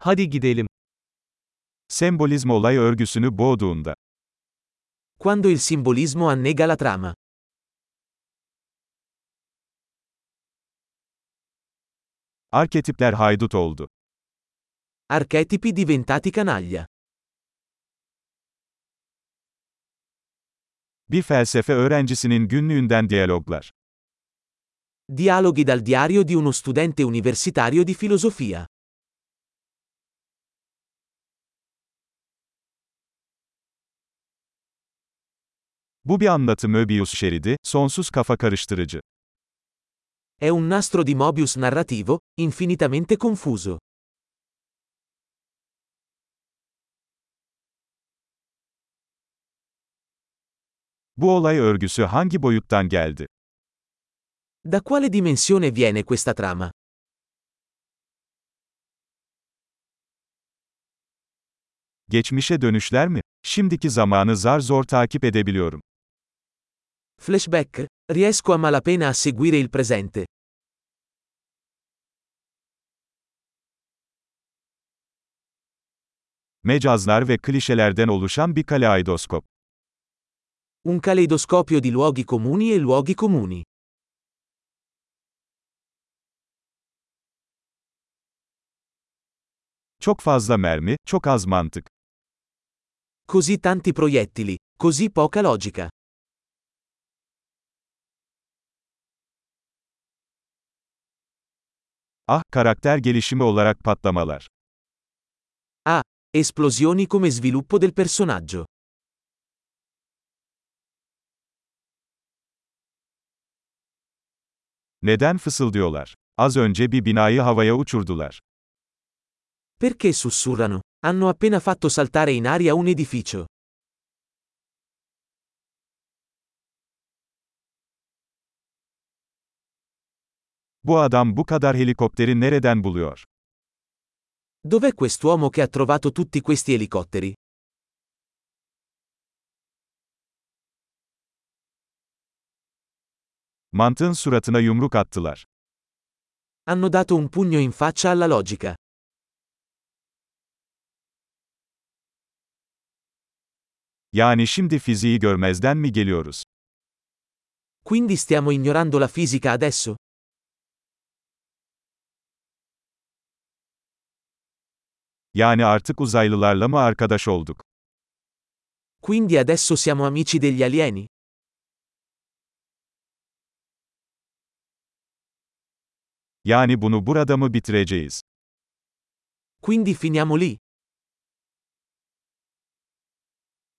Hadi gidelim. Sembolizm olay örgüsünü boğduğunda. Quando il simbolismo annega la trama. Arketipler haydut oldu. Archetipi diventati canaglia. Bir felsefe öğrencisinin günlüğünden diyaloglar. Dialoghi dal diario di uno studente universitario di filosofia. Bu bir anlatı Möbius şeridi, sonsuz kafa karıştırıcı. È un nastro di Mobius narrativo, infinitamente confuso. Bu olay örgüsü hangi boyuttan geldi? Da quale dimensione viene questa trama? Geçmişe dönüşler mi? Şimdiki zamanı zar zor takip edebiliyorum. Flashback, riesco a malapena a seguire il presente. Mecazlar ve klişelerden oluşan bir kaleidoskop. Un caleidoscopio di luoghi comuni e luoghi comuni. Çok fazla mermi, çok az mantık. Così tanti proiettili, così poca logica. Ah, karakter gelişimi olarak patlamalar. Esplosioni come sviluppo del personaggio. Neden fısıldıyorlar? Az önce bir binayı havaya uçurdular. Perché sussurrano? Hanno appena fatto saltare in aria un edificio. Bu adam bu kadar helikopteri nereden buluyor? Dov'è quest'uomo che ha trovato tutti questi elicotteri? Mantığın suratına yumruk attılar. Hanno dato un pugno in faccia alla logica. Yani şimdi fiziği görmezden mi geliyoruz? Quindi stiamo ignorando la fisica adesso? Yani artık uzaylılarla mı arkadaş olduk? Quindi adesso siamo amici degli alieni? Yani bunu burada mı bitireceğiz? Quindi finiamo lì?